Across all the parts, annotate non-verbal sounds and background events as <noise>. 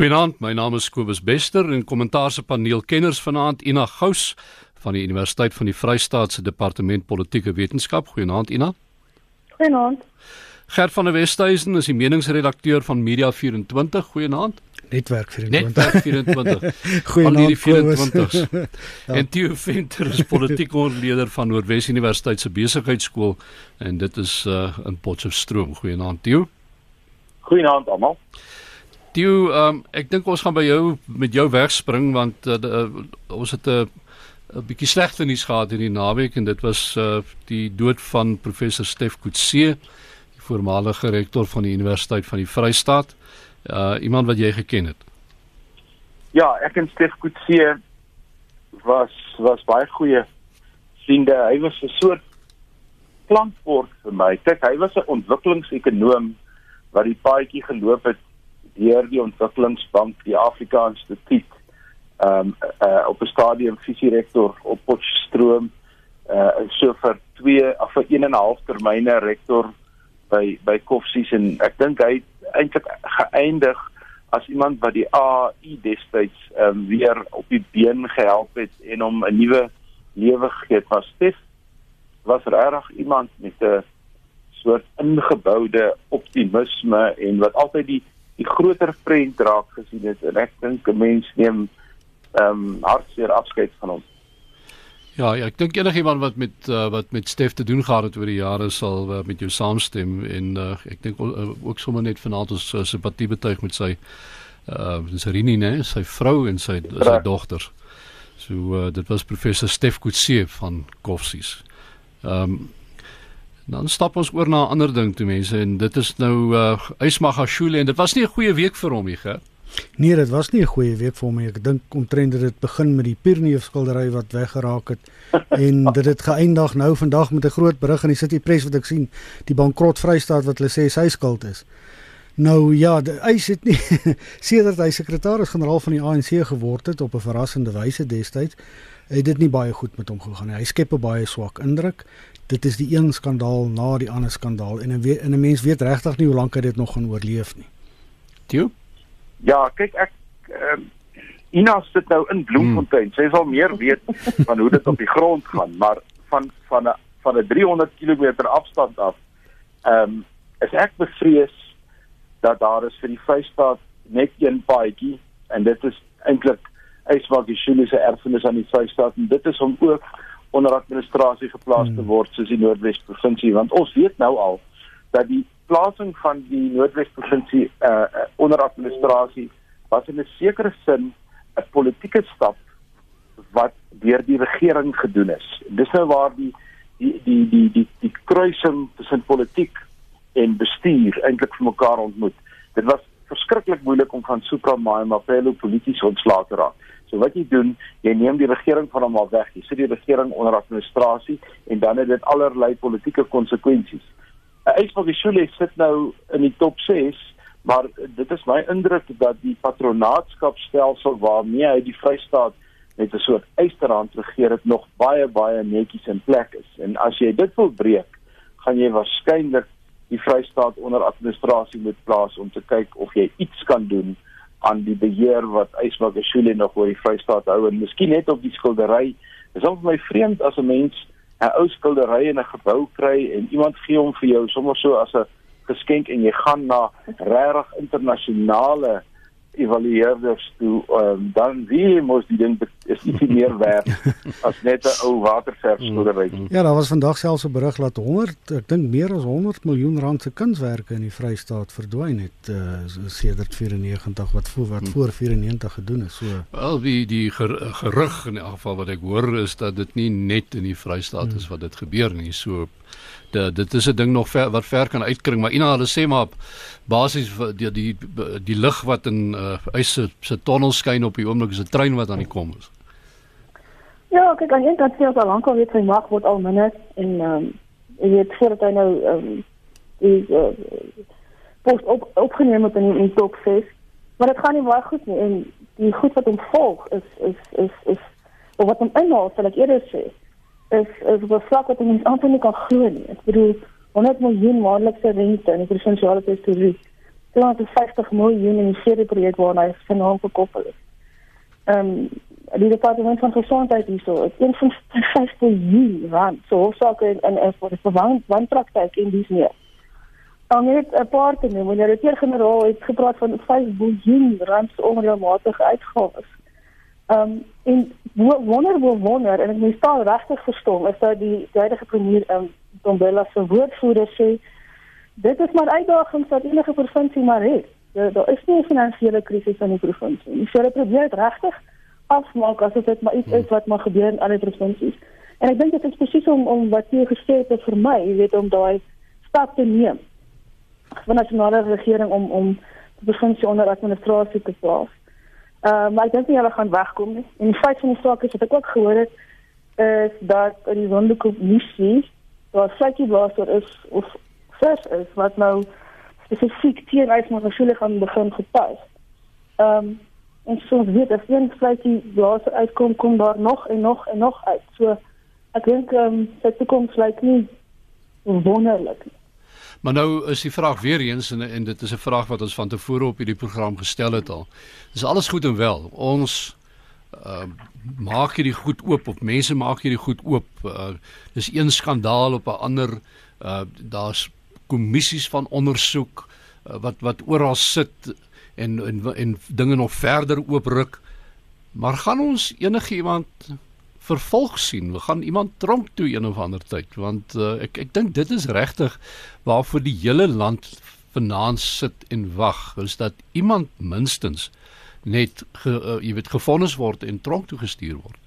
Goeienaand, my naam is Kobus Bester en kommentaar se paneel kenners vanaand Ina Gous van die Universiteit van die Vrystaat se Departement Politieke Wetenskap. Goeienaand Ina. Goeienaand. Gert van der Westhuizen is die meningsredakteur van Media 24. Goeienaand. Netwerk 24. Netwerk 24. <laughs> Goeienaand 24. <laughs> ja. En Theo Venter is politieke ontleder van Noordwes Universiteit se Besigheidsskool en dit is uh, in Potchefstroom. Goeienaand Theo. Goeienaand almal. Theo, um, ek dink ons gaan by jou met jou wegspring want uh, uh, ons het 'n uh, 'n bietjie slegte nuus gehad hierdie naweek en dit was uh, die dood van professor Stef Kutse, die voormalige rektor van die Universiteit van die Vrystaat uh iemand wat jy geken het. Ja, ek en Stef Kutse was was baie goeie vriende. Hy was 'n soort klankbord vir my. Kyk, hy was 'n ontwikkelingsekonoom wat die paadjie geloop het deur die ontwikkelingsbank, die Afrika Instituut, ehm um, uh, op 'n stadium visierektor op Potchefstroom, uh so vir 2 of vir 1 en 'n half termyne rektor by by Koffsies en ek dink hy het eintlik geëindig as iemand wat die AI destyds um, weer op die been gehelp het en hom 'n nuwe lewe gegee het. Was Stef was regtig iemand met 'n soort ingeboude optimisme en wat altyd die die groter prent raak gesien het en ek dink 'n mens neem ehm um, hartseer afskeid van hom. Ja, ja, ek dink enigiemand wat met uh, wat met Stef te doen gehad het oor die jare sal uh, met jou saamstem en uh, ek dink uh, ook sommer net vanaand ons uh, simpatie betuig met sy uh sy Rini, né, sy vrou en sy ja. sy dogter. So uh, dit was professor Stef Kutse van Koffsies. Ehm um, dan stap ons oor na 'n ander ding toe mense en dit is nou uh Ysmagashule en dit was nie 'n goeie week vir hom nie, ge. Nee, dit was nie 'n goeie week vir hom nie. Ek dink omtrent dit begin met die Pierneef skildery wat weggeraak het <laughs> en dit het geëindig nou vandag met 'n groot berig in die City Press wat ek sien, die bankrot Vrystaat wat hulle sê sy skuld is. Nou ja, hy het nie <laughs> sedert hy sekretaris-generaal van die ANC geword het op 'n verrassende wyse destyds, het dit nie baie goed met hom gegaan nie. Hy skep 'n baie swak indruk. Dit is die een skandaal na die ander skandaal en 'n en 'n mens weet regtig nie hoe lank hy dit nog gaan oorleef nie. Toe Ja, kyk ek ehm uh, Ina sit nou in Bloemfontein. Hmm. Sy sal meer weet van hoe dit op die grond gaan, maar van van 'n van 'n 300 km afstand af ehm um, is ek bevrees dat daar is vir die Vrystaat net een paadjie en dit is eintlik Yswagishule se erfenis aan die Vrystaat en dit is om ook onder administrasie geplaas te hmm. word soos die Noordwes provinsie want ons weet nou al dat die plasing van die Noordwes provinsie uh, onder administrasie was in 'n sekere sin 'n politieke stap wat deur die regering gedoen is. Dis nou waar die die die die die die kruising tussen politiek en bestuur eintlik vir mekaar ontmoet. Dit was verskriklik moeilik om van Supra Mapelo polities ontslae te raak. So wat jy doen, jy neem die regering van hom af weg. Jy sit die regering onder administrasie en dan het dit allerlei politieke konsekwensies. Ysvogishule sit nou in die top 6, maar dit is my indruk dat die patronaatskapstelsel waarmee hy die Vrystaat met 'n soort eysterhand regeer het nog baie baie netjies in plek is. En as jy dit wil breek, gaan jy waarskynlik die Vrystaat onder administrasie moet plaas om te kyk of jy iets kan doen aan die beheer wat Ysvogishule nog oor die Vrystaat hou en miskien net op die skildery. Dit is ook my vreemd as 'n mens 'n ou skildery in 'n gebou kry en iemand gee hom vir jou sommer so as 'n geskenk en jy gaan na regtig internasionale evalueerders toe um, dan wie moet die ding is nie meer werd <laughs> as net 'n ou waterverfskildery. Mm, mm. Ja, daar was vandag selfs 'n berig dat 100, ek dink meer as 100 miljoen rand se kunswerke in die Vrystaat verdwyn het uh, sedert 94 wat voor wat mm. voor 94 gedoen is. So wel die die gerug in elk geval wat ek hoor is dat dit nie net in die Vrystaat is wat dit gebeur nie. So dit dit is 'n ding nog ver, wat ver kan uitkring maar ina hulle sê maar basies die die die, die lig wat in uh, ys se se tonnel skyn op die oomblik is 'n trein wat aan die kom is. Ja, kyk aan dit sê al lank al weet sy mag word al minder en ehm um, jy weet voordat hy nou ehm um, die uh, post op opgeneem het in die top 6 maar dit gaan nie baie goed nie en die goed wat hom volg is is is is of wat hom inhaal sal ek eerder sê is is op 'n vlak wat mense amper nie kan glo nie. Ek bedoel 100 miljoen maandelikse rente in die provinsiale tesourier. 250 miljoen in die serie projek waarna hy vanaal gekoppel is. Ehm um, die departement van gesondheid hierso, het 1.5 miljoen rand so hoofsaak in in vir die vervang van praktyk in die meer. Dan net 'n paar te noem, wanneer die generaal het gepraat van 5 miljoen rand se onreëlmatige uitgawes. Ehm um, en wonder wo wonder en ek moet staan regtig verstom is dat die huidige premier ehm um, Dombela se woordvoerder sê dit is maar uitdagings wat enige provinsie maar het. Daar da is nie 'n finansiële krisis in die provinsie. Jy sê dit probeer regtig afmaak as dit maar iets is wat maar gebeur in ander provinsies. En ek dink dit is presies om om wat jy gesê het vir my, jy weet om daai stap te neem van nasionale regering om om die provinsie onder administrasie te plaas. Uh, maar ek dink nie hulle gaan wegkom nie. En die feit van die saak is wat ek ook gehoor het is dat in die Sonderkommissie daar slegte blaser is of vers is wat nou spesifiek teen uitmaakskule gaan begin gepas. Ehm um, en so weet as een slegte blaser uitkom kom daar nog en nog en nog uit. So ek dink ehm um, dit toekoms lyk nie wonderlik nie. Maar nou is die vraag weer eens en en dit is 'n vraag wat ons van tevore op hierdie program gestel het al. Dis alles goed en wel. Ons uh maak hierdie goed oop of mense maak hierdie goed oop. Uh dis een skandaal op 'n ander. Uh daar's kommissies van ondersoek uh, wat wat oral sit en en en dinge nog verder oopruk. Maar gaan ons enigiemand vervolg sien. We gaan iemand tronk toe een of ander tyd want uh, ek ek dink dit is regtig waarvoor die hele land vanaand sit en wag is dat iemand minstens net ge, uh, jy weet gefonnis word en tronk toe gestuur word.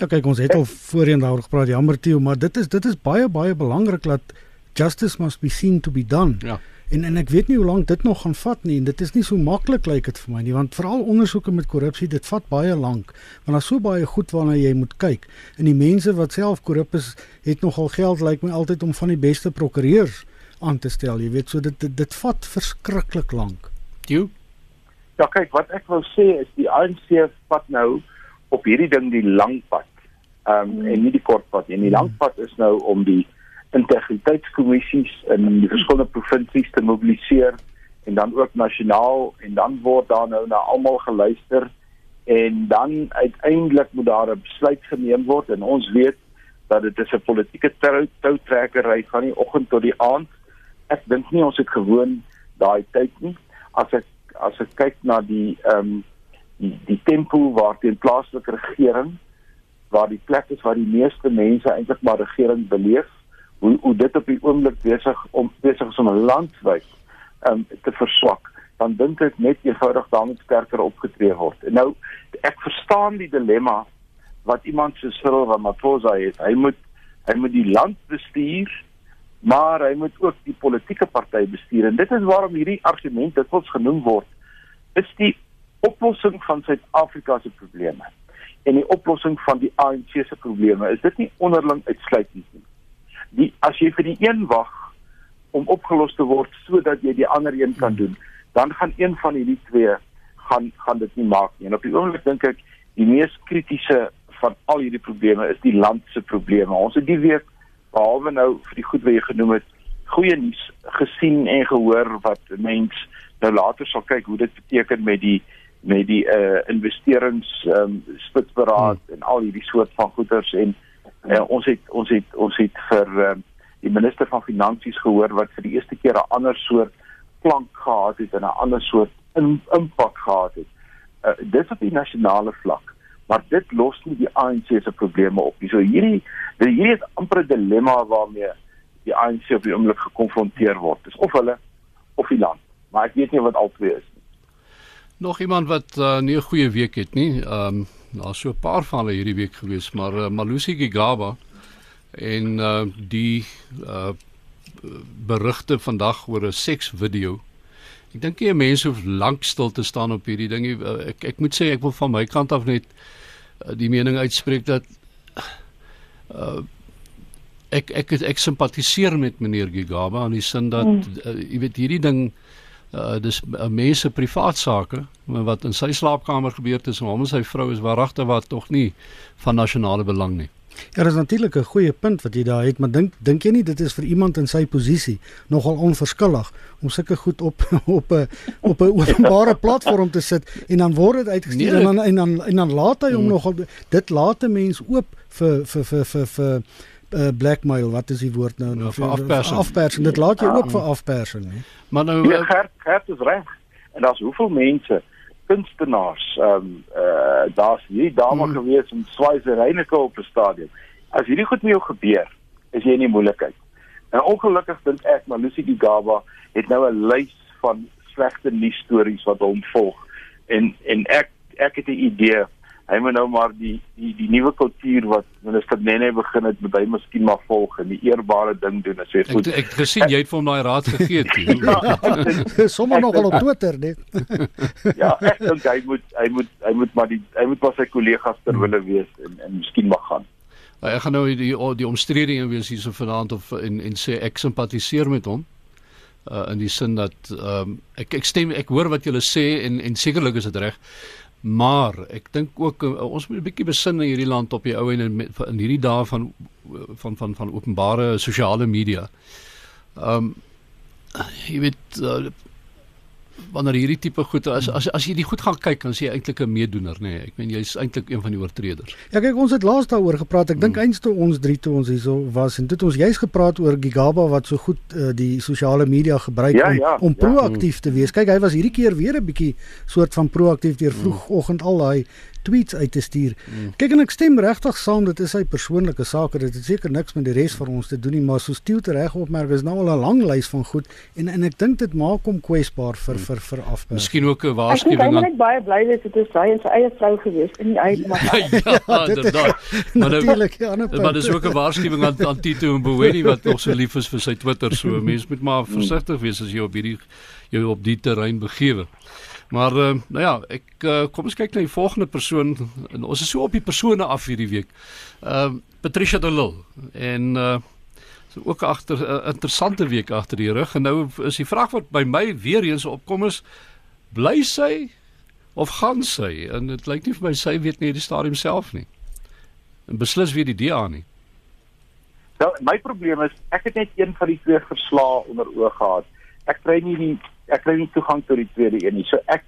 Ja kyk ons het al voorheen daaroor gepraat jammer Theo maar dit is dit is baie baie belangrik dat justice must be seen to be done. Ja. En en ek weet nie hoe lank dit nog gaan vat nie en dit is nie so maklik lyk like dit vir my nie want veral ondersoeke met korrupsie dit vat baie lank want daar's so baie goed waarna jy moet kyk en die mense wat self korrup is het nogal geld lyk like my altyd om van die beste prokureurs aan te stel jy weet so dit dit, dit vat verskriklik lank. Jy Ja kyk wat ek wou sê is die ANC vat nou op hierdie ding die lang pad. Ehm um, hmm. en nie die kort pad nie. Die lang pad is nou om die integriteitskommissies in die verskillende provinsies te mobiliseer en dan ook nasionaal en dan word daar nou na almal geluister en dan uiteindelik moet daar 'n besluit geneem word en ons weet dat dit is 'n politieke toutrekkery van die oggend tot die aand. Ek dink nie ons het gewoon daai tyd nie. As ek as ek kyk na die ehm um, die, die tempo waarteen plaaslike regering waar die plek is waar die meeste mense eintlik maar regering beleef hoe hoe dit op die oomblik besig om besig is om 'n landwyd um, te verswak dan dink ek net eenvoudig daarmee sterker opgetree word. En nou ek verstaan die dilemma wat iemand so Cyril Ramaphosa het. Hy moet hy moet die land bestuur, maar hy moet ook die politieke party bestuur en dit is waarom hierdie argument dit wels genoem word is die oplossing van Suid-Afrika se probleme en die oplossing van die ANC se probleme. Is dit nie onderling uitsluitend nie? Die as jy vir die een wag om opgelos te word sodat jy die ander een kan doen, dan gaan een van hierdie twee gaan gaan dit nie maak nie. En op die oomblik dink ek die mees kritiese van al hierdie probleme is die land se probleme. Ons het die week behalwe nou vir die goed wat jy genoem het, goeie nuus gesien en gehoor wat mense nou later sal kyk hoe dit beteken met die met die uh investerings um spitsberaad hmm. en al hierdie soort van goederes en Uh, ons het ons het ons het vir uh, die minister van finansies gehoor wat vir die eerste keer 'n ander soort klank gehad het en 'n ander soort impak gehad het. Uh, dit op die nasionale vlak, maar dit los nie die ANC se probleme op nie. So hierdie hierdie is amper 'n dilemma waarmee die ANC op die oomblik gekonfronteer word. Dis of hulle of die land. Maar ek weet nie wat albei is nie. Nog iemand wat uh, nie 'n goeie week het nie. Ehm um daar's so 'n paar van hulle hierdie week gewees, maar uh, Malusi Gigaba en uh, die uh, berigte vandag oor 'n seksvideo. Ek dink jy mense hoef lank stil te staan op hierdie ding. Ek ek moet sê ek wil van my kant af net uh, die mening uitspreek dat uh, ek ek ek, ek simpatiseer met meneer Gigaba in die sin dat uh, jy weet hierdie ding uh dis uh, mense privaat sake wat in sy slaapkamer gebeur tussen hom en sy vrou is waaragtig wat tog nie van nasionale belang nie. Ja, dis natuurlik 'n goeie punt wat jy daar het, maar dink dink jy nie dit is vir iemand in sy posisie nogal onverskillig om sulke goed op <laughs> op 'n op 'n openbare platform te sit en dan word dit uitgestuur nee, en dan en dan en dan laat hy hom hmm. nogal dit laat 'n mens oop vir vir vir vir vir uh, blackmail, wat is die woord nou? Vir afpersing. Afpersing. Dit laat jy ja. ook vir afpersing, hè. Maar nou ja, gert, gert is reg. En daar's hoeveel mense kunstenaars ehm um, eh uh, daar's hierdie dame hmm. gewees in Swaise Reyneke op 'n stadion. As hierdie goed met jou gebeur, is jy in die moeilikheid. En ongelukkig dink ek maar Lucy Gigaba het nou 'n lys van slegte nuus stories wat hom volg. En en ek ek het 'n idee hy moet nou maar die die die nuwe kultuur wat minister Nene begin het met hy miskien maar volg en die eerbare ding doen as hy goed. Ek ek gesien jy het vir hom daai raad gegee toe. <laughs> ja, <laughs> Sommige nog al op Twitter net. <laughs> ja, ek dink hy moet hy moet hy moet maar die hy moet maar sy kollegas ter wille wees en en miskien mag gaan. Ja, ek gaan nou die die omstredinge wees hierso vanaand of en en sê ek simpatiseer met hom uh in die sin dat ehm um, ek ek stem ek hoor wat julle sê en en sekerlik is dit reg Maar ek dink ook uh, ons moet 'n bietjie besin in hierdie land op die ou en in, in hierdie dae van van van van openbare sosiale media. Ehm um, jy weet uh, wanneer hierdie tipe goed as as as jy die goed gaan kyk dan is jy eintlik 'n meedoener nê. Nee. Ek meen jy's eintlik een van die oortreders. Ja kyk ons het laas daaroor gepraat. Ek dink hmm. eintlik ons drie toe ons hierso was en dit ons juist gepraat oor Gigaba wat so goed uh, die sosiale media gebruik ja, om ja, om ja. proaktief ja. te wees. Kyk hy was hierdie keer weer 'n bietjie soort van proaktief deur hmm. vroegoggend al daai tweets uit te stuur. Mm. Kyk en ek stem regtig saam dit is sy persoonlike saak dit het seker niks met die res van ons te doen nie maar so stiel te reg opmerk is nou al 'n lang lys van goed en en ek dink dit maak hom kwesbaar vir mm. vir vir af. Miskien ook 'n waarskuwing aan. Ek is baie bly dat dit is hy en sy eie vrou gewees in die <laughs> eie maar. ja, <laughs> ja, dit daai. Maar <laughs> natuurlik ja, maar dis ook 'n waarskuwing aan aan Tito en Boweni wat nog so lief is vir sy Twitter so mense moet maar versigtig wees as jy op hierdie jy op die terrein begewe. Maar uh, nou ja, ek uh, kom ons kyk na die volgende persoon. En ons is so op die persone af hierdie week. Ehm uh, Patricia de Lille en uh so ook agter 'n uh, interessante week agter die rug. En nou is die vraag wat by my weer eens opkom is bly sy of gaan sy? En dit lyk nie vir my sy weet nie die stadium self nie. En beslis weer die DA nie. Wel, my probleem is ek het net een van die twee verslae onder oog gehad. Ek kry nie die ek kry nie toegang tot die tweede een nie. So ek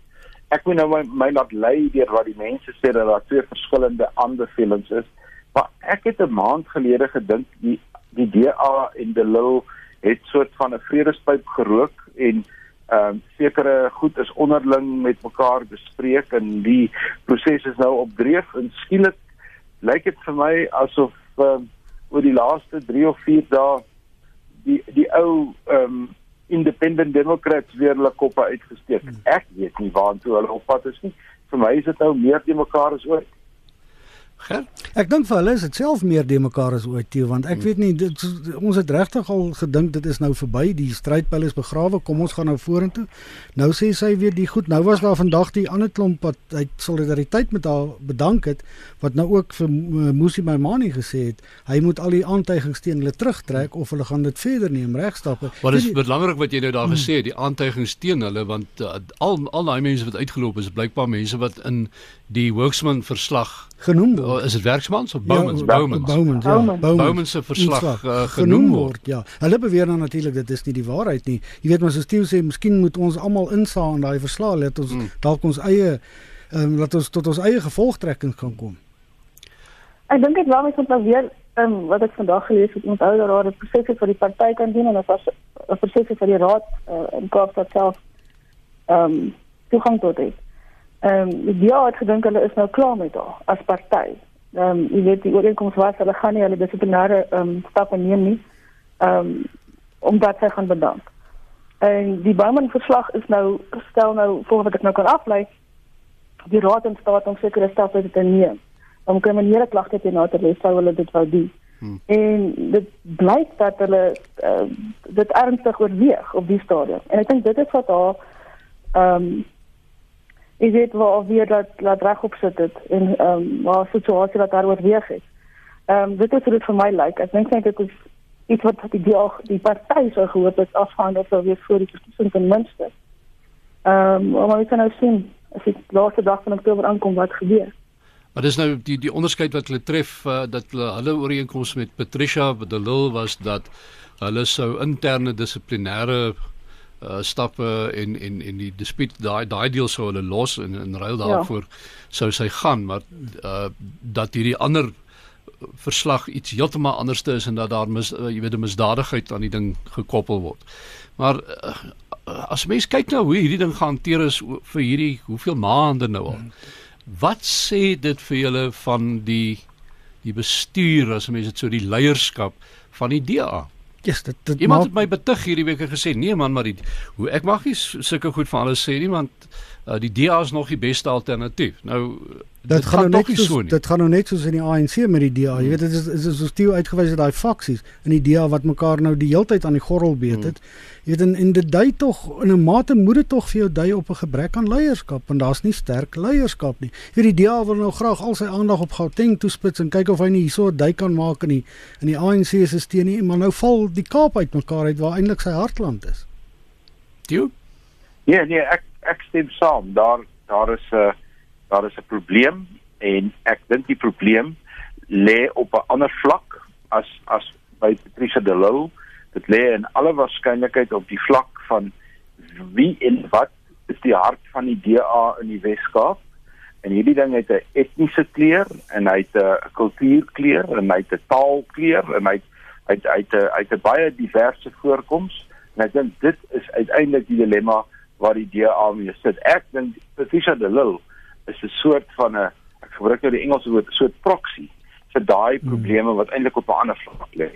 ek moet nou my, my laat lei deur wat die mense sê dat daar twee verskillende aanbevelings is. Maar ek het 'n maand gelede gedink die die DA en die LO het soort van 'n vredespyp gerook en ehm um, sekere goed is onderling met mekaar bespreek en die proses is nou op dreef en skielik lyk dit vir my asof um, oor die laaste 3 of 4 dae die die ou ehm um, independent democrats weer hulle koppe uitgesteek. Hmm. Ek weet nie waartoe hulle op pad is nie. Vir my is dit nou meer te mekaar as ooit. Ger? Ek dink vir hulle is dit self meer de mekaar as ooit toe want ek hmm. weet nie dit, ons het regtig al gedink dit is nou verby die strydpyl is begrawe kom ons gaan nou vorentoe nou sê sy weer die goed nou was daar vandag die ander klomp wat hy solidariteit met haar bedank het wat nou ook vir Musi Maimani gesê het hy moet al die aantuigings teen hulle terugtrek of hulle gaan dit verder neem regstappe wat is belangrik wat jy nou daar hmm. gesê het die aantuigings teen hulle want uh, al al daai mense wat uitgeloop is blykbaar mense wat in die Worksman verslag genoem word. Is dit Werksmans of Boumans? Ja, Boumans. Boumans. Ja. Boumans se verslag uh, genoem word. Ja. Hulle beweer dan natuurlik dit is nie die waarheid nie. Jy weet mos as Steeu sê miskien moet ons almal insaam in daai verslag let ons mm. dalk ons eie ehm um, laat ons tot ons eie gevolgtrekkings kan kom. Ek dink dit wel moet nou weer ehm um, wat ek vandag gelees het onthou dat daar 'n proses vir die party kan doen en 'n proses vir die raad uh, in Kaapstad self ehm um, toegang tot dit. Ehm um, die DA het gedink hulle is nou klaar met haar as party. Ehm um, jy weet die ooreenkoms was hulle gaan nie hulle dissiplinêre ehm um, stappe neem nie. Ehm um, omdat sy gaan bedank. En die Bowman verslag is nou stel nou volgens wat ek nou kan aflei die raad in staat om sekere stappe te neem. Om kriminele klagte teen haar te lê sou hulle dit wou doen. Hmm. En dit blyk dat hulle uh, dit ernstig oorweeg op die stadium. En ek dink dit is wat haar ehm um, ek weet waar weer dat laat reg op sit dit en ehm um, waar situasie wat daar oorweeg het. Ehm um, dit is dit vir my lyk. Like. Ek dink dit is iets wat die die, die party sou gehoop het afhang of sou weer voor die verkiesing ten minste. Ehm um, maar ons kan nou sien as dit laaste dag van Oktober aankom wat gebeur. Maar dis nou die die onderskeid wat hulle tref uh, dat hulle hulle ooreenkoms met Patricia de Lille was dat hulle sou interne dissiplinêre uh, stappe en en en die dispuut daai daai deel sou hulle los en in ruil ja. daarvoor ja. sou sy gaan maar uh, dat hierdie ander verslag iets heeltemal anderste is en dat daar mis uh, jy weet 'n misdadigheid aan die ding gekoppel word. Maar uh, as mens kyk nou hoe hierdie ding gehanteer is vir hierdie hoeveel maande nou al. Wat sê dit vir julle van die die bestuur as mense dit so die leierskap van die DA? Yes, dit dit Iemand maak... het my betug hierdie week gesê, nee man, maar die hoe ek mag nie sulke goed van alles sê nie want uh, die DA is nog die beste alternatief. Nou dit, dit gaan, gaan nou net soos, so dit gaan nou net soos in die ANC met die DA. Jy hmm. weet dit is is so stiel uitgewys dat daai faksies in die DA wat mekaar nou die heeltyd aan die gorrel beet het. Hmm Jy weet en, en dit dui tog in 'n mate moet dit tog vir jou dui op 'n gebrek aan leierskap en daar's nie sterk leierskap nie. Vir die DA wil nou graag al sy aandag op Gauteng toespits en kyk of hy nie hierso 'n dui kan maak in die in die ANC se steen nie, maar nou val die Kaap uit mekaar uit waar eintlik sy hartland is. Jy? Ja, nee, ek ek stem saam. Daar daar is 'n daar is 'n probleem en ek dink die probleem lê op 'n ander vlak as as by Patricia de Lille. Dit lê in alle waarskynlikheid op die vlak van wie en wat is die hart van die DA in die Weskaap. En hierdie ding het 'n etniese kleur en hy het 'n kultuurkleur en hy het 'n taalkleur en hy het hy het hy het 'n baie diverse voorkoms. En ek dink dit is uiteindelik die dilemma waar die DA mee sit ek dink Patricia de Lille is 'n soort van 'n ek gebruik nou die Engelse woord 'n soort proxy vir daai hmm. probleme wat eintlik op 'n ander vlak lê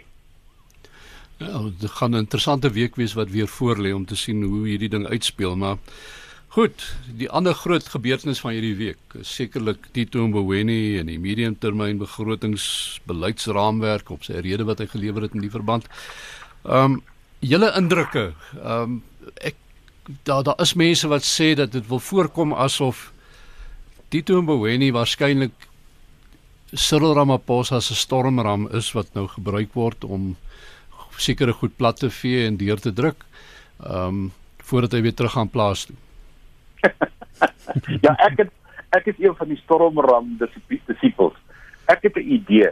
Ja, dit gaan 'n interessante week wees wat weer voorlê om te sien hoe hierdie ding uitspeel, maar goed, die ander groot gebeurtenis van hierdie week is sekerlik Tito Mboweni en die mediumtermyn begrotingsbeleidsraamwerk op sy rede wat hy gelewer het in die verband. Ehm um, julle indrukke, ehm um, ek daar daar is mense wat sê dat dit wil voorkom asof Tito Mboweni waarskynlik Cyril Ramaphosa se stormram is wat nou gebruik word om sekere goed plat te vee en deur te druk. Ehm um, voordat hy weer terug gaan plaas toe. <laughs> ja, ek het ek is een van die stormram disipels. Ek het 'n idee.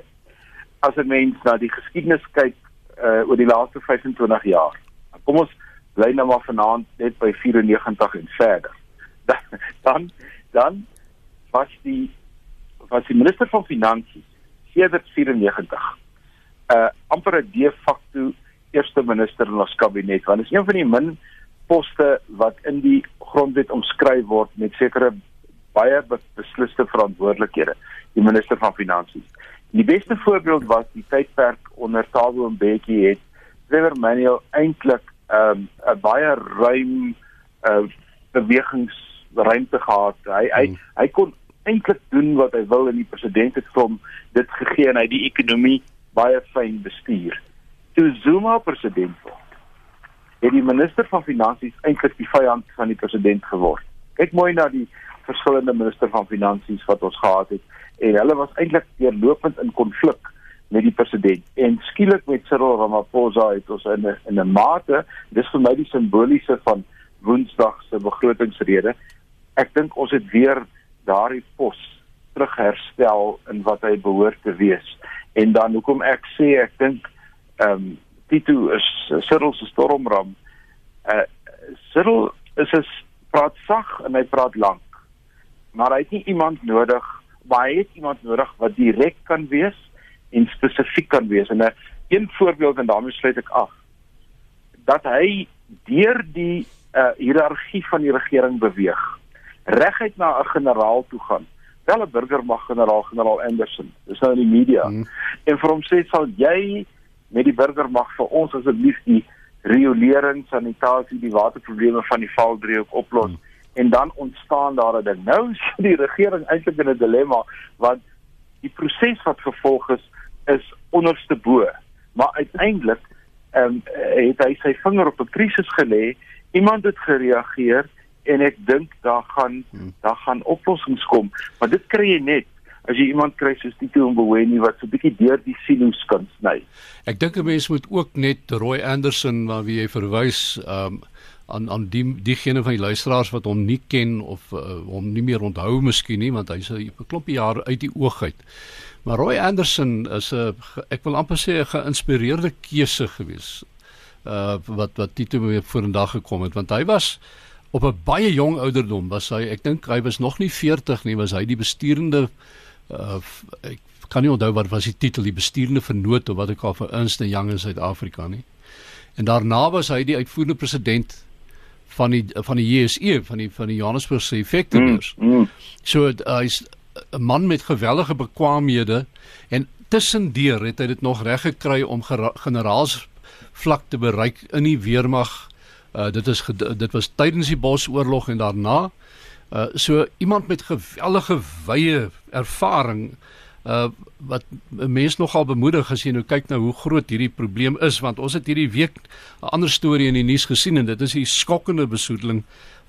As 'n mens na die geskiedenis kyk uh oor die laaste 25 jaar. Kom ons bly nou maar vanaand net by 94 en verder. <laughs> Dan dan was die was die minister van finansies sedert 94 uh amper 'n de facto eerste minister in ons kabinet want is een van die min poste wat in die grondwet omskryf word met sekere baie besliste verantwoordelikhede die minister van finansies die beste voorbeeld was die tydperk onder Thabo Mbeki het Trevor Manuel eintlik 'n um, baie ruim uh bewegingsruimte gehad hy hy hmm. hy kon eintlik doen wat hy wil en die president het hom dit gegee en hy die ekonomie baie fyn bestuur. Toe Zuma president word, het die minister van finansies eintlik die vyand van die president geword. Kyk mooi na die verskillende minister van finansies wat ons gehad het en hulle was eintlik deurlopend in konflik met die president. En skielik met Cyril Ramaphosa het ons in 'n in 'n mate, dis vir my die simboliese van Woensdag se begrotingsrede. Ek dink ons het weer daardie pos terugherstel in wat hy behoort te wees. En dan hoekom ek sê ek dink ehm um, Tito is Cyril se stormram. Uh Cyril is 'n praat sag en hy praat lank. Maar hy het nie iemand nodig, maar hy het iemand nodig wat direk kan wees en spesifiek kan wees. En 'n een voorbeeld en daarmee sluit ek af. Dat hy deur die uh hiërargie van die regering beweeg reguit na 'n generaal toe gaan wel 'n burgermag generaal generaal Anderson. Dis nou in die media. Hmm. En vir hom sê sal jy met die burgermag vir ons asseblief die riolering, sanitasie, die waterprobleme van die Valdriehoek oplos hmm. en dan ontstaan daar 'n ding. Nou is <laughs> die regering eintlik in 'n dilemma want die proses wat gevolg is is onderste bo. Maar uiteindelik ehm um, het hy sy vinger op 'n krisis gelê. Iemand het gereageer en ek dink daar gaan hmm. daar gaan oplossings kom maar dit kry jy net as jy iemand kry soos Tito Mboweni wat so 'n bietjie deur die silo's kan sny ek dink 'n mens moet ook net Roy Anderson waar wie jy verwys um, aan aan die diegene van die luisteraars wat hom nie ken of uh, hom nie meer onthou miskien nie want hy's 'n klompie jare uit die oog uit. Maar Roy Anderson is 'n ek wil amper sê 'n geïnspireerde keuse gewees. Uh wat wat Tito weer vorendag gekom het want hy was op 'n baie jong ouderdom was hy ek dink hy was nog nie 40 nie was hy die besturende uh ek kan nie onthou wat was die titel die besturende vernoot of wat ek al vir Ernst & Young in Suid-Afrika nie. En daarna was hy die uitvoerende president van die van die JSE van die van die Johannesburgse effektebeurs. Mm, mm. So uh, hy's 'n man met gewellige bekwaamhede en tussendeur het hy dit nog reg gekry om generaals vlak te bereik in die weermag. Uh, dit is dit was tydens die Bosoorlog en daarna. Uh, so iemand met gewellige wye ervaring uh wat mense nogal bemoedig as jy nou kyk na hoe groot hierdie probleem is want ons het hierdie week 'n ander storie in die nuus gesien en dit is die skokkende besoedeling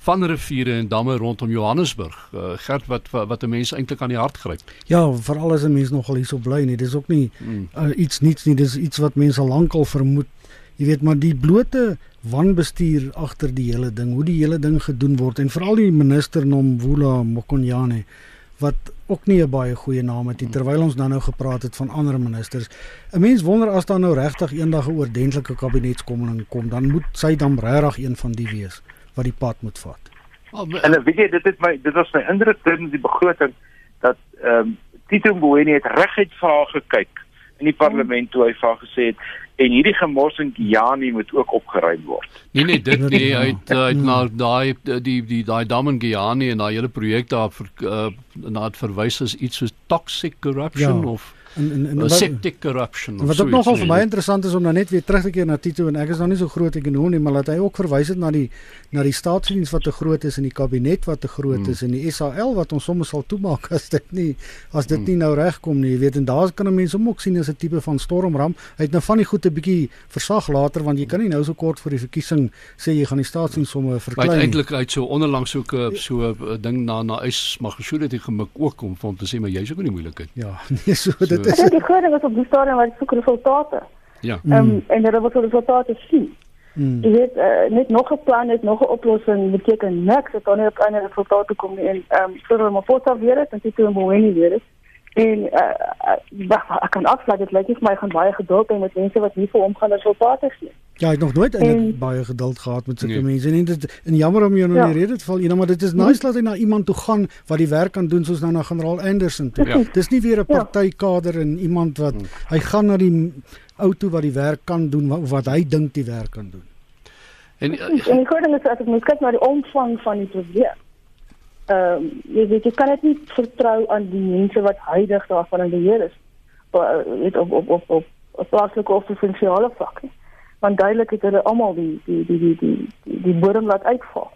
van riviere en damme rondom Johannesburg. Uh, Gert wat wat 'n mens eintlik aan die hart gryp. Ja, veral as 'n mens nogal hierso bly nie. Dis ook nie hmm. uh, iets niets nie. Dis iets wat mense al lankal vermoed. Jy weet maar die blote wanbestuur agter die hele ding, hoe die hele ding gedoen word en veral die minister Nomvula Mokonyane wat ook nie 'n baie goeie naam het nie terwyl ons dan nou gepraat het van ander ministers. 'n Mens wonder as daar nou regtig eendag 'n een oordentlike kabinetskomming kom, dan moet sy dan regtig een van die wees wat die pad moet vat. Oh, en weet jy, dit het my dit was my indruk tydens die begroting dat ehm um, Tito Mboweni het reguit vir haar gekyk in die parlement toe hy vir haar gesê het en hierdie gemors in Giani moet ook opgeruim word. Nee nee, dit nee, hy het uit na daai die die daai dam in Giani en daai hele projek daar vir uh, na het verwys as iets soos toxic corruption ja. of en en en septic corruption. Wat ook nogal vir my interessant is om nou net weer terug te keer na Tito en ek is nog nie so groot ekonom nie, maar dat hy ook verwys het na die na die staatsdiens wat te groot is en die kabinet wat te groot hmm. is en die SAL wat ons soms sal toemaak as dit nie as dit hmm. nie nou regkom nie, jy weet en daar kan mense ook sien as 'n tipe van stormram. Hy het nou van die goeie bietjie versag later want jy kan nie nou so kort voor die verkiesing sê jy gaan die staatsdiens somme verklein. Maar eintlik uit so onderlangs so 'n so 'n ding na na gesou dat hy gemik ook om van te sê maar jy's ook in die moeilikheid. Ja, <laughs> nee so, so dit is dink die groot ding is op die stadium waar jy soek resultate. Ja. Ehm um, en hulle wil resultate sien. Mm. Jy weet uh, net nog 'n plan, net nog 'n oplossing beteken niks as dan nie op 'n resultate kom nie en ehm um, soos hulle maar voorstel weer is en dit toe moet nie weer is. En uh, uh, ek kan afsluit dit lyk vir my gaan baie geduld hê met mense wat nie vir hom gaan resultate sien. Ja, ek het nog nooit en, baie geduld gehad met sulke nee. mense. En dit en jammer om jou nou ja. in die rede te val, jy nou maar dit is nice dat hy na iemand toe gaan wat die werk kan doen soos nou na generaal Anderson toe. Ja. Dis nie weer 'n ja. partykader en iemand wat hmm. hy gaan na die ou toe wat die werk kan doen wat, wat hy dink die werk kan doen. En uh, en ek hoor net as ek moet kyk na die omvang van die probleem. Ehm um, jy weet jy kan dit nie vertrou aan die mense wat huidig daarvan in beheer is. Op op op op op op plaaslike of provinsiale vlak nie want duidelik het hulle almal die die die die die die, die bodem laat uitval.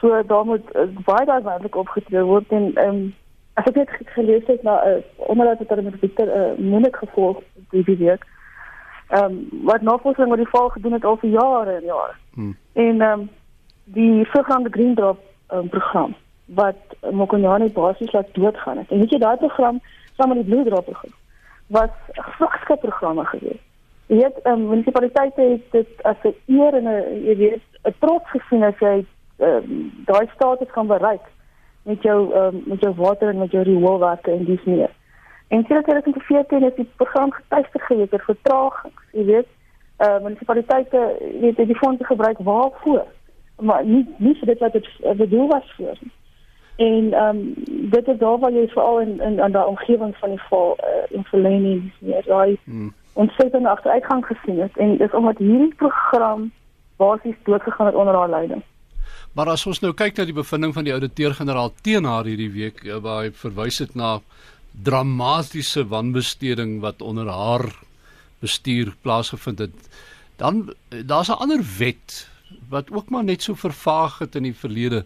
So daar moet uh, baie daai werklik opgetree word en ehm um, as ek net gelees het na uh, omdat dit hulle met Victor uh, moeilik gevolg die die week. Ehm um, wat navorsing oor die val gedoen het al vir jare en jare. Hmm. En ehm um, die sogenaamde Green Drop um, program wat Mokonyane basies laat doodgaan het. En weet jy daai program saam met die Blue Drop program was 'n vlakskip programme geweest Jy weet, um, munisipaliteite het dit as 'n eer en 'n jy weet, 'n trots gesien as jy um, daai status kan bereik met jou um, met jou water en met jou rioolwerke en dis meer. En sien dit is gefeer het die program getuister gewees het vertragings, jy weet. Uh munisipaliteite weet die fondse gebruik waarvoor? Maar nie nie vir dit wat dit bedoel was vir. En ehm um, dit is daar waar jy veral in in aan daai omgewing van die val uh, in verlening meer daai hmm ontsettende agteruitgang gesien het en dis omdat hierdie program basies doodgegaan het onder haar leiding. Maar as ons nou kyk na die bevinding van die ouditeur-generaal teen haar hierdie week eh, waar hy verwys het na dramatiese wanbesteding wat onder haar bestuur plaasgevind het, dan eh, daar's 'n ander wet wat ook maar net so vervaag het in die verlede.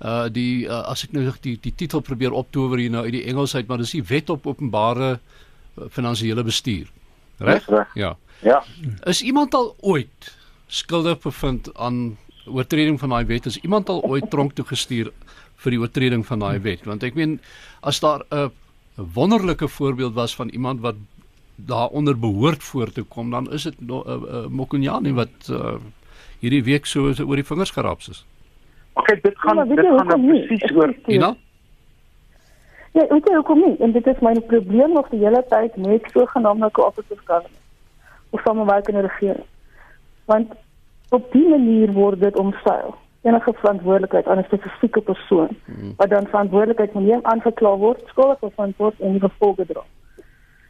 Uh die uh, as ek nou die die titel probeer optower hier nou uit die Engels uit, maar dis die wet op openbare uh, finansiële bestuur. Reg? Ja. Ja. Is iemand al ooit skuldig bevind aan oortreding van daai wet? Is iemand al ooit tronk toe gestuur vir die oortreding van daai wet? Want ek meen as daar 'n wonderlike voorbeeld was van iemand wat daaronder behoort voor te kom, dan is dit no, uh, uh, Mokonyane wat uh, hierdie week so oor die vingers geraps is. Okay, dit gaan Ja, dit gaan nou presies oor Ina? Ja, weet jy hoekom nie? En dit is my probleem nog die hele tyd met sogenaamde cooperative governance of samewerkende regering. Want op die manier word dit omseil. Enige verantwoordelikheid aan 'n spesifieke persoon wat dan verantwoordelikheid van hom aangekla word, skuldig bevind word en die gevolge dra.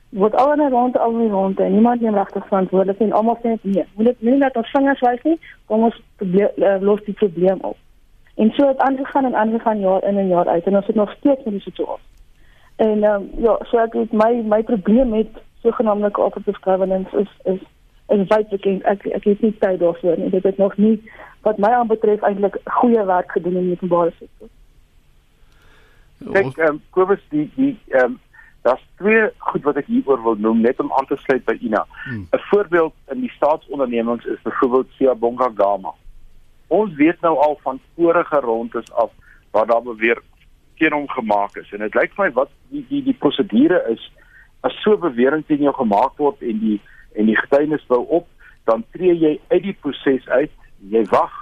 Word al in 'n ronde al in 'n ronde en niemand neem regtig verantwoordelikheid en almal sê nee. Moet dit nie net ons vingers wys nie, kom ons probleem, uh, los die probleem op. En so het aangegaan en aangegaan jaar in en jaar uit en ons het nog steeds met die situasie. En um, ja, so ek het my my probleem met sogenaamde cooperative governance is is is wyd bekend. Ek ek het nie tyd daarvoor nie. Dit het nog nie wat my aanbetref eintlik goeie werk gedoen in die openbare sektor. Kyk, ehm um, Kobus die die ehm um, daar's twee goed wat ek hieroor wil noem net om aan te sluit by Ina. 'n Hmm. Voorbeeld in die staatsondernemings is byvoorbeeld Siyabonga Gama. Ons weet nou al van vorige rondes af waar daar beweer teen hom gemaak is en dit lyk vir my wat die die die prosedure is as so bewering teen jou gemaak word en die en die getuienis bou op, dan tree jy uit die proses uit. Jy wag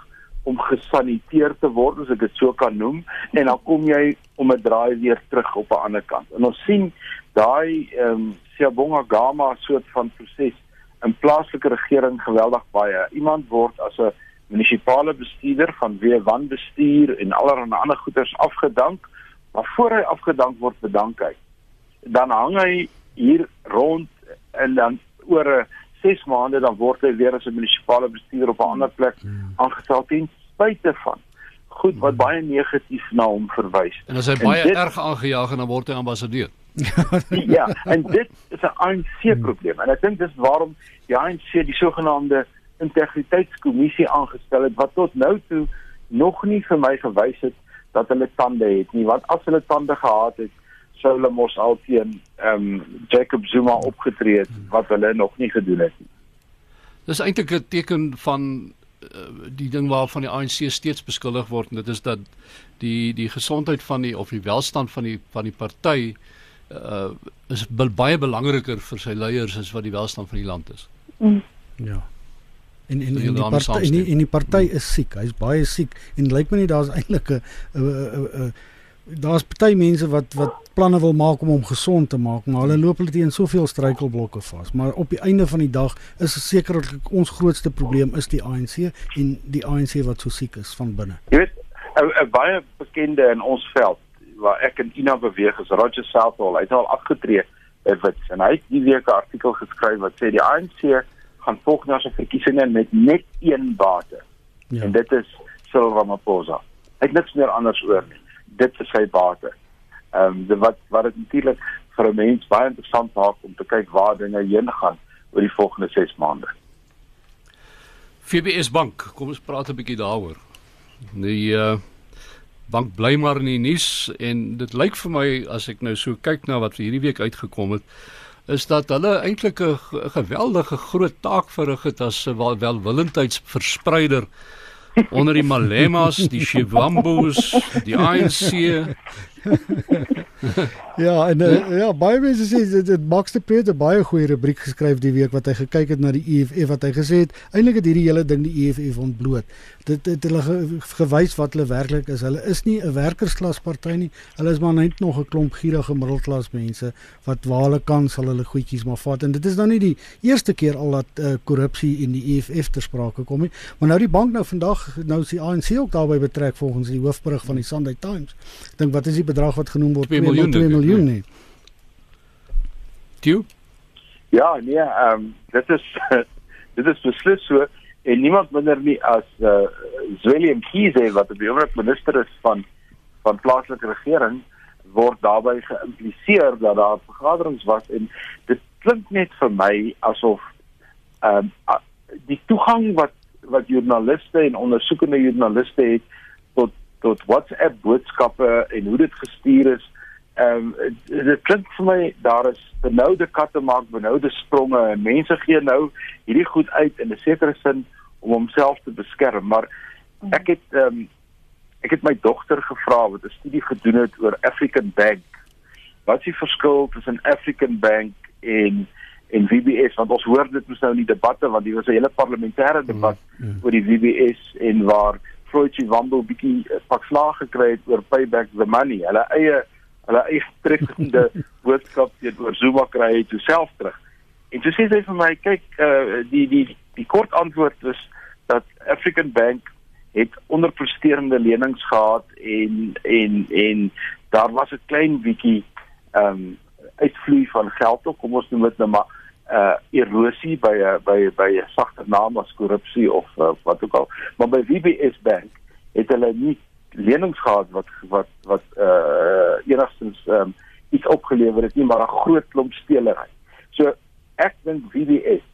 om gesaniteer te word as ek dit so kan noem en dan kom jy om 'n draai weer terug op 'n ander kant. En ons sien daai ehm um, Siyabonga Gama soort van proses in plaaslike regering geweldig baie. Iemand word as 'n munisipale bestuurder van wie wan bestuur en allerlei ander goederes afgedank, maar voor hy afgedank word, bedank hy. Dan hang hy hier rond en dan oor 'n 6 maande dan word hy weer as 'n munisipale bestuurder op 'n ander plek aangestel ten spyte van goed wat baie negatief na hom verwys. En as hy En baie dit- erg aangejaag en dan word hy ambassadeur. ja, en dit is 'n ANC probleem en ek dink dis waarom die ANC die sogenaamde integriteitskommissie aangestel het wat tot nou toe nog nie vir my gewys het dat hulle tande het nie want as hulle tande gehad het sou hulle mos al teen ehm um, Jacob Zuma opgetree het wat hulle nog nie gedoen het nie. Dis eintlik 'n teken van uh, die ding waarvan die ANC steeds beskuldig word en dit is dat die die gesondheid van die of die welstand van die van die party uh is baie belangriker vir sy leiers as wat die welstand van die land is. Mm. Ja. En en, en die party en die, en die party is siek. Hy's baie siek en lyk my nie daar's eintlik 'n daar's party mense wat wat planne wil maak om hom gesond te maak, maar hulle loop hulle teen soveel struikelblokke vas. Maar op die einde van die dag is sekerlik ons grootste probleem is die ANC en die ANC wat so siek is van binne. Jy weet 'n 'n baie bekende in ons veld waar ek en Ina beweeg is Roger Southall. Hy het al afgetree by Wits en hy het die week 'n artikel geskryf wat sê die ANC gaan volgende jaar se verkiesings met net een bate. Ja. En dit is Cyril Ramaphosa. Hy het niks meer anders oor nie. Dit is sy bate. Ehm um, wat wat dit natuurlik vir 'n mens baie interessant maak om te kyk waar dinge heen gaan oor die volgende 6 maande. FBS Bank, kom ons praat 'n bietjie daaroor. Die uh bank bly maar in die nuus en dit lyk vir my as ek nou so kyk na wat vir hierdie week uitgekom het is dat hulle eintlik 'n ge- geweldige groot taak verrig het as 'n wel- welwillendheidsverspreider onder die Malemas, die Shivambos, die ANC. <laughs> Ja, en uh, ja, baie mense sê dit dit Max de Pre het 'n baie goeie rubriek geskryf die week wat hy gekyk het na die EFF wat hy gesê het eintlik het hierdie hele ding die EFF ontbloot. Dit het hulle ge, gewys wat hulle werklik is. Hulle is nie 'n werkersklas party nie. Hulle is maar net nog 'n klomp gierige middelklas mense wat waar hulle kan sal hulle goedjies maar vat. En dit is dan nie die eerste keer al dat uh, korrupsie in die EFF ter sprake kom nie. Maar nou die bank nou vandag nou is die ANC ook daarbey betrek volgens die hoofberig van die Sunday Times. Ek dink wat is die bedrag wat genoem word? 2 miljoen, 2 dink ek, miljoen nee. nie. Toe Ja, nee, ehm um, dit is <laughs> dit is beslis so en niemand minder nie as uh, Zweli Mkhize wat die oomblik minister is van van plaaslike regering word daarbey geïmpliseer dat daar vergaderings was en dit klink net vir my asof ehm um, die toegang wat wat joernaliste en ondersoekende joernaliste het tot WhatsApp boodskappe en hoe dit gestuur is. Ehm um, dit klink vir my daar is benoude katte maak benoude spronge en mense gee nou hierdie goed uit in 'n sekere sin om homself te beskerm. Maar ek het ehm um, ek het my dogter gevra wat 'n studie gedoen het oor African Bank. Wat is die verskil tussen African Bank en en WBS want ons hoor dit mos nou in die debatte want dit was 'n hele parlementêre debat mm, mm. oor die WBS en waar Floyd Chiwambo bietjie eh, pak slaag gekry het oor payback the money. Hulle eie hulle eie treffende <laughs> boodskap teenoor Zuma kry toe self terug. En toe sê hy vir my, kyk, uh, die die die kort antwoord is dat African Bank het onderpresterende lenings gehad en en en daar was 'n klein bietjie ehm um, uitvloei van geld ook kom ons noem dit nou maar uh erosie by 'n by by 'n sagter naam as korrupsie of uh, wat ook al maar by WBS Bank het hulle nie lenings gehad wat wat wat uh enigstens um, iets opgelewer het nie maar 'n groot klomp spelery. So ek dink WBS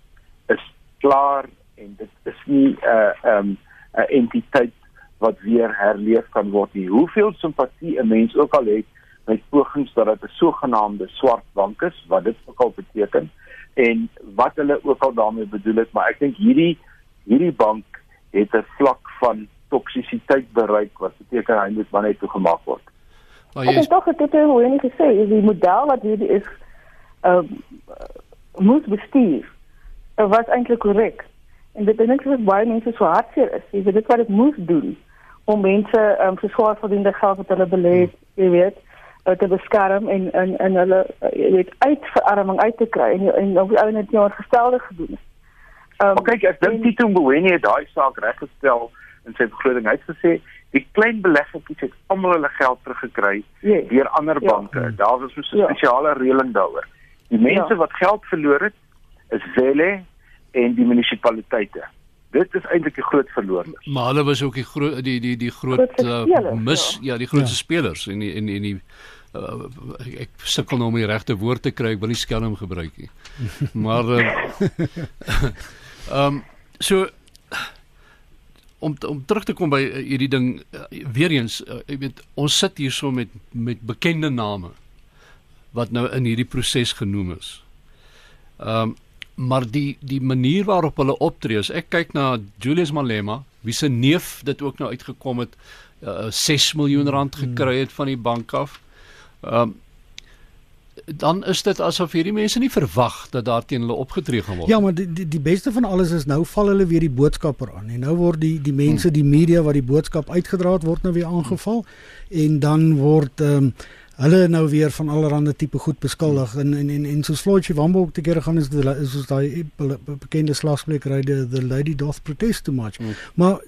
is klaar en dit is nie 'n uh, um, 'n entiteit wat weer herleef kan word nie. Hoeveel simpatie 'n mens ook al het met pogings dat dit 'n sogenaamde swart bank is, wat dit ook al beteken en wat hulle ook al daarmee bedoel het, maar ek dink hierdie hierdie bank het 'n vlak van toksisiteit bereik wat beteken hy moet maar net toegemaak word. Maar jy is tog dit het hoe enige gesê, is die model wat hierdie is ehm uh, moet bestuur. Dit was eintlik korrek. En dit dink ek is baie mense so hartseer is. Jy weet dit wat dit moes doen om mense ehm um, verswaar verdiende geld wat hulle belê het, jy weet, uh, te beskerm en en en hulle weet uit verarming uit te kry en en op die ou net jaar gestelde gedoen. Ehm um, kyk, ek dink Tito Mboweni het daai saak reggestel in sy begroting uitgesê die klein beleggertjies het almal hulle geld teruggekry yes. deur ander ja. banke. Daar was so 'n ja. spesiale reëling daaroor. Die mense ja. wat geld verloor het, is Welle en die munisipaliteite. Dit is eintlik die groot verloorders. Maar hulle was ook die groot die die die groot uh, mis ja. ja, die grootste ja. spelers en die, en en die uh, ek sukkel nou om die regte woord te kry, ek wil nie skelm gebruik nie. <laughs> maar <laughs> ehm uh, um, so om om terug te kom by hierdie ding weer eens ek weet ons sit hier so met met bekende name wat nou in hierdie proses genoem is. Ehm um, maar die die manier waarop hulle optree as ek kyk na Julius Malema wie se neef dit ook nou uitgekom het uh, 6 miljoen rand hmm. gekry het van die bank af. Ehm um, dan is dit asof hierdie mense nie verwag dat daar teen hulle opgetree gaan word. Ja, maar die die, die beste van alles is nou val hulle weer die boodskapper aan en nou word die die mense, hmm. die media wat die boodskap uitgedra het word nou weer aangeval hmm. en dan word ehm um, hulle nou weer van allerlei tipe goed beskuldig en en en, en so Floyd Chiwambo ook te kere gaan is is soos daai bekende slagsprekery the, the lady doth protest too much. Mm. Maar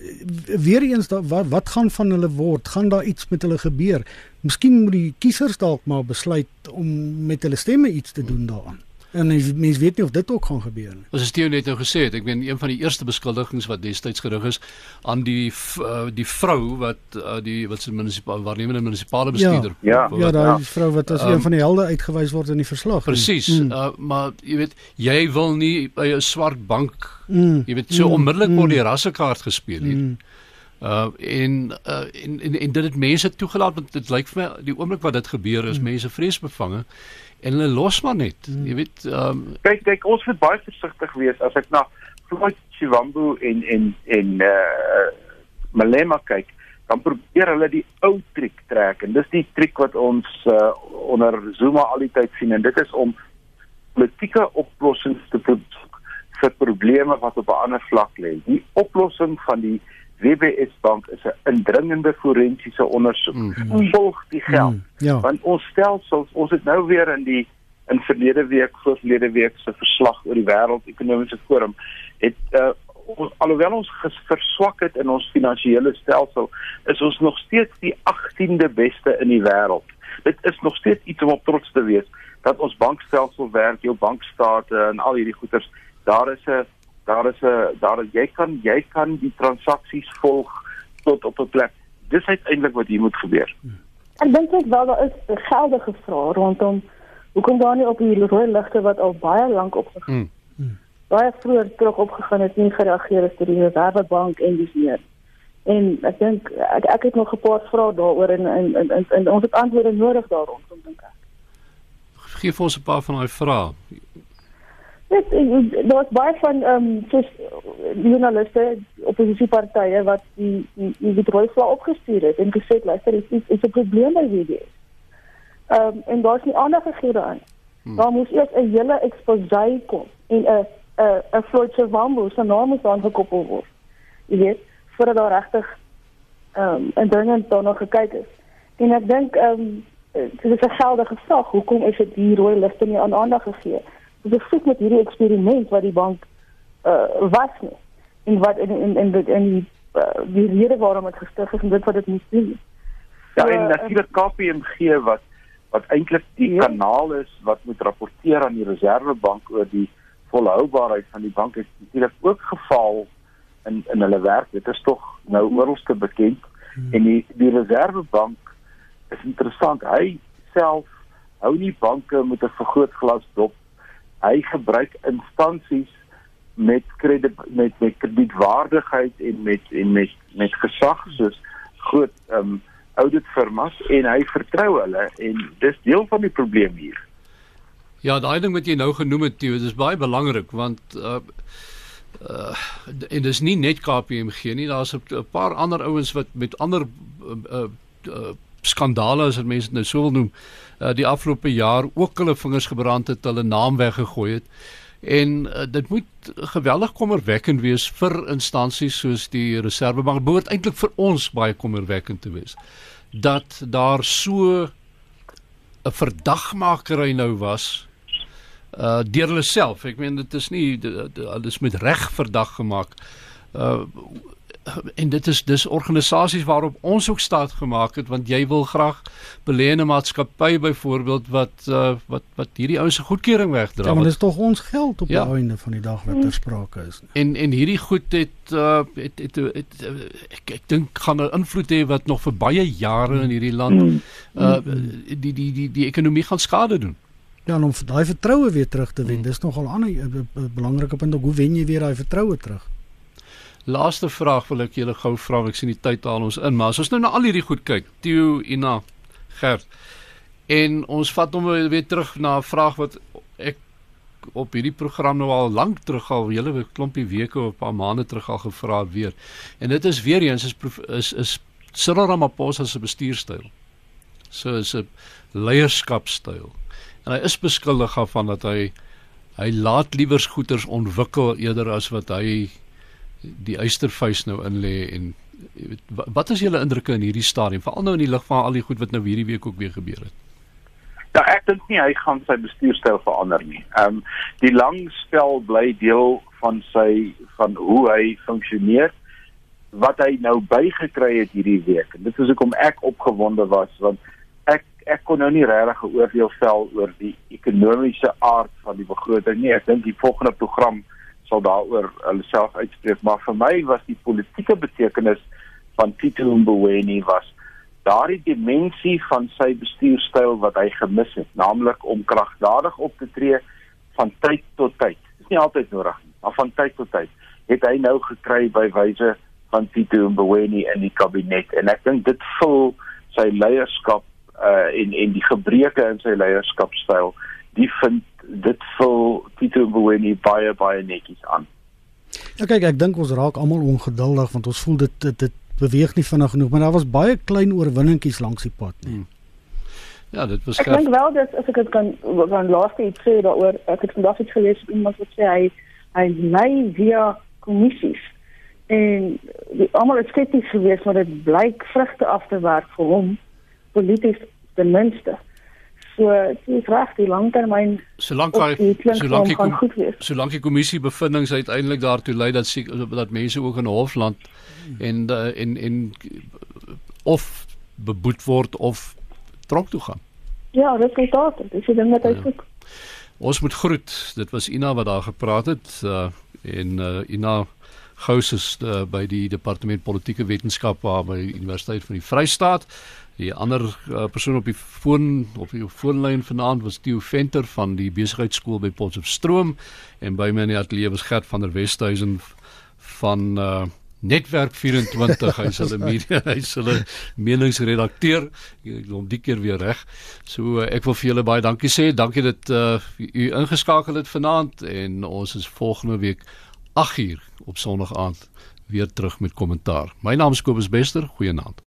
weer eens da, wat wat gaan van hulle word? Gaan daar iets met hulle gebeur? Miskien moet die kiesers dalk maar besluit om met hulle stemme iets te doen daaraan. En mens weet nie of dit ook gaan gebeur nie. Ons het Theo net nou gesê het, ek meen een van die eerste beskuldigings wat destyds gerig is aan die uh, die vrou wat uh, die wat se munisipale waarnemende munisipale bestuurder. Ja, ja, ja daai ja. vrou wat as um, een van die helde uitgewys word in die verslag. Presies. Mm. Uh, maar jy weet, jy wil nie by 'n swart bank, mm. jy weet, so mm. onmiddellik word mm. die rassekaart gespeel nie. Mm. Uh en uh en en, en dit het mense toegelaat want dit lyk vir my die oomblik wat dit gebeur is mm. mense vreesbevange en hulle los maar net. Hmm. Jy weet, ehm um, kyk kyk ons moet baie versigtig wees as ek na Floyd Chiwambu en en en uh Malema kyk, dan probeer hulle die ou triek trek en dis die triek wat ons uh, onder Zuma al die tyd sien en dit is om politieke oplossings te probeer vir probleme wat op 'n ander vlak lê. Die oplossing van die WBS bank is 'n indringende forensiese ondersoek. Mm. mm. Volg die geld. Mm. Ja. Want ons stelsels, ons het nou weer in die in verlede week, voorlede week se verslag oor die wêreld ekonomiese forum het uh, ons alhoewel ons verswak het in ons finansiële stelsel, is ons nog steeds die 18de beste in die wêreld. Dit is nog steeds iets om op trots te wees dat ons bankstelsel werk, jou bankstate en al hierdie goeders. Daar is 'n daar is 'n daar jy kan jy kan die transaksies volg tot op 'n plek. Dis uiteindelik wat hier moet gebeur. Ek dink ek wel daar is 'n geldige vraag rondom hoekom daar nie op die rooi ligte wat al baie lank opgegaan het. Hmm. Hmm. Baie vroeër terug opgegaan het nie gereageer het deur die Reservebank en dis meer. En ek dink ek ek het nog 'n paar vrae daaroor en en, en, en, en ons het antwoorde nodig daaroor dink ek. Geef ons 'n paar van daai vrae. Dit daar's baie van ehm um, soos journaliste oppositiepartye wat die die die bedryfsla opgestuur het en gesê luister is is 'n probleem by hierdie. Ehm um, en daar's nie aandag gegee daaraan. Hmm. Daar moes eers 'n hele exposé kom en 'n 'n 'n Floydse Wambo se naam is aan gekoppel word. Jy weet, voordat daar regtig ehm um, en dan het daar nog gekyk is. En ek dink ehm um, dit is 'n geldige saak. Hoekom is dit die rooi ligte nie aan aandag gegee? Dit fik met hierdie eksperiment wat die bank uh was nie. En wat in in in in die uh, die rede waarom dit gestig is en dit wat dit moet doen. Ja, en natuurlik KPMG wat wat eintlik die ja. kanaal is wat moet rapporteer aan die Reserwebank oor die volhoubaarheid van die bank het natuurlik ook geval in in hulle werk. Dit is tog nou mhm. oralste bekend hmm. en die die Reserwebank is interessant. Hy self hou nie banke met 'n vergrootglas dop. Hy gebruik instansies met krediet met met kredietwaardigheid en met en met met gesag soos groot ehm um, auditfirmas en hy vertrou hulle en dis deel van die probleem hier. Ja, daai ding wat jy nou genoem het, Theo, dis baie belangrik want uh uh en dis nie net KPMG nie, daar's 'n paar ander ouens wat met ander uh, uh skandale as mense dit nou sou wil noem, uh die afgelope jaar ook hulle vingers gebrand het, hulle naam weggegooi het. En uh, dit moet geweldig kommerwekkend wees vir instansies soos die Reservebank, behoort eintlik vir ons baie kommerwekkend te wees dat daar so 'n verdagmakery nou was uh deur hulle self. Ek meen dit is nie dit is met reg verdag gemaak. Uh en dit is dis organisasies waarop ons ook staat gemaak het want jy wil graag belê in 'n maatskappy byvoorbeeld wat uh, wat wat hierdie ouens se goedkeuring wegdra. Ja, maar dit is tog ons geld op ja. die einde van die dag wat ter sprake is. Nie. En en hierdie goed het uh het, het, het, het ek ek dink gaan 'n invloed hê wat nog vir baie jare in hierdie land uh die die die die ekonomie gaan skade doen. Ja, om daai vertroue weer terug te wen. Dis nogal 'n ander belangrike punt. Hoe wen jy weer daai vertroue terug? Laaste vraag wil ek julle gou vra, ek sien die tyd haal ons in, maar as ons nou na al hierdie goed kyk, Theo, Ina, Gert, en ons vat hom weer terug na 'n vraag wat ek op hierdie program nou al lank terug al hele klompie weke of 'n paar maande terug al gevra het weer. En dit is weer eens is is is Cyril Ramaphosa se bestuurstyl. So is 'n leierskapstyl. En hy is beskuldig daarvan dat hy hy laat liewers goeders ontwikkel eerder as wat hy die eystervuis nou in lê en wat is julle indrukke in hierdie stadium veral nou in die lig van al die goed wat nou hierdie week ook weer gebeur het? Ja, ek dink nie hy gaan sy bestuurstyl verander nie. Ehm um, die lang spel bly deel van sy van hoe hy funksioneer wat hy nou bygekry het hierdie week. En dit is hoekom ek opgewonde was want ek ek kon nou nie regtig 'n oordeel vel oor die ekonomiese aard van die begroting nie. Ek dink die volgende program sal daaroor hulself uitspreek, maar vir my was die politieke betekenis van Tito Mboweni was daardie dimensie van sy bestuurstyl wat hy gemis het, naamlik om kragtadig op te tree van tyd tot tyd. Dit is nie altyd nodig nie, maar van tyd tot tyd het hy nou gekry by wyse van Tito Mboweni in die kabinet en ek dink dit vul sy leierskap uh en en die gebreke in sy leierskapstyl die vind dit vul Tito Mboweni baie baie netjies aan. Ja kyk, ek dink ons raak almal ongeduldig want ons voel dit dit, dit beweeg nie vinnig genoeg, maar daar was baie klein oorwinningkies langs die pad nie. Hmm. Ja, dit was Ek dink wel dat as ek dit kan van laaste iets sê daaroor, ek het vandag iets gelees iemand wat sê hy hy lei via kommissies en die almal is skepties geweest maar dit blyk vrugte af te werk vir hom polities ten minste. So, dit is reg die langtermyn. Solank hy solank die solank die kommissie bevindinge uiteindelik daartoe lei dat sy, dat mense ook in Hofland en uh, en en of beboet word of tronk toe gaan. Ja, dit is dit. Dis die ding wat hy ja. soek. Ons moet groet. Dit was Ina wat daar gepraat het uh, en uh, Ina Gous is uh, by die departement politieke wetenskap by Universiteit van die Vrystaat. Die ander uh, persoon op die foon op die foonlyn vanaand was Theo Venter van die besigheidskool by Potchefstroom en by my in die ateljee was Gert van der Westhuizen van uh, Netwerk 24 hy's hulle <laughs> media hy's hulle meningsredakteur. Ek hom die keer weer reg. So uh, ek wil vir julle baie dankie sê. Dankie dat uh, u ingeskakel het vanaand en ons is volgende week 8uur op Sondag aand weer terug met kommentaar. My naam is Kobus Bester. Goeienaand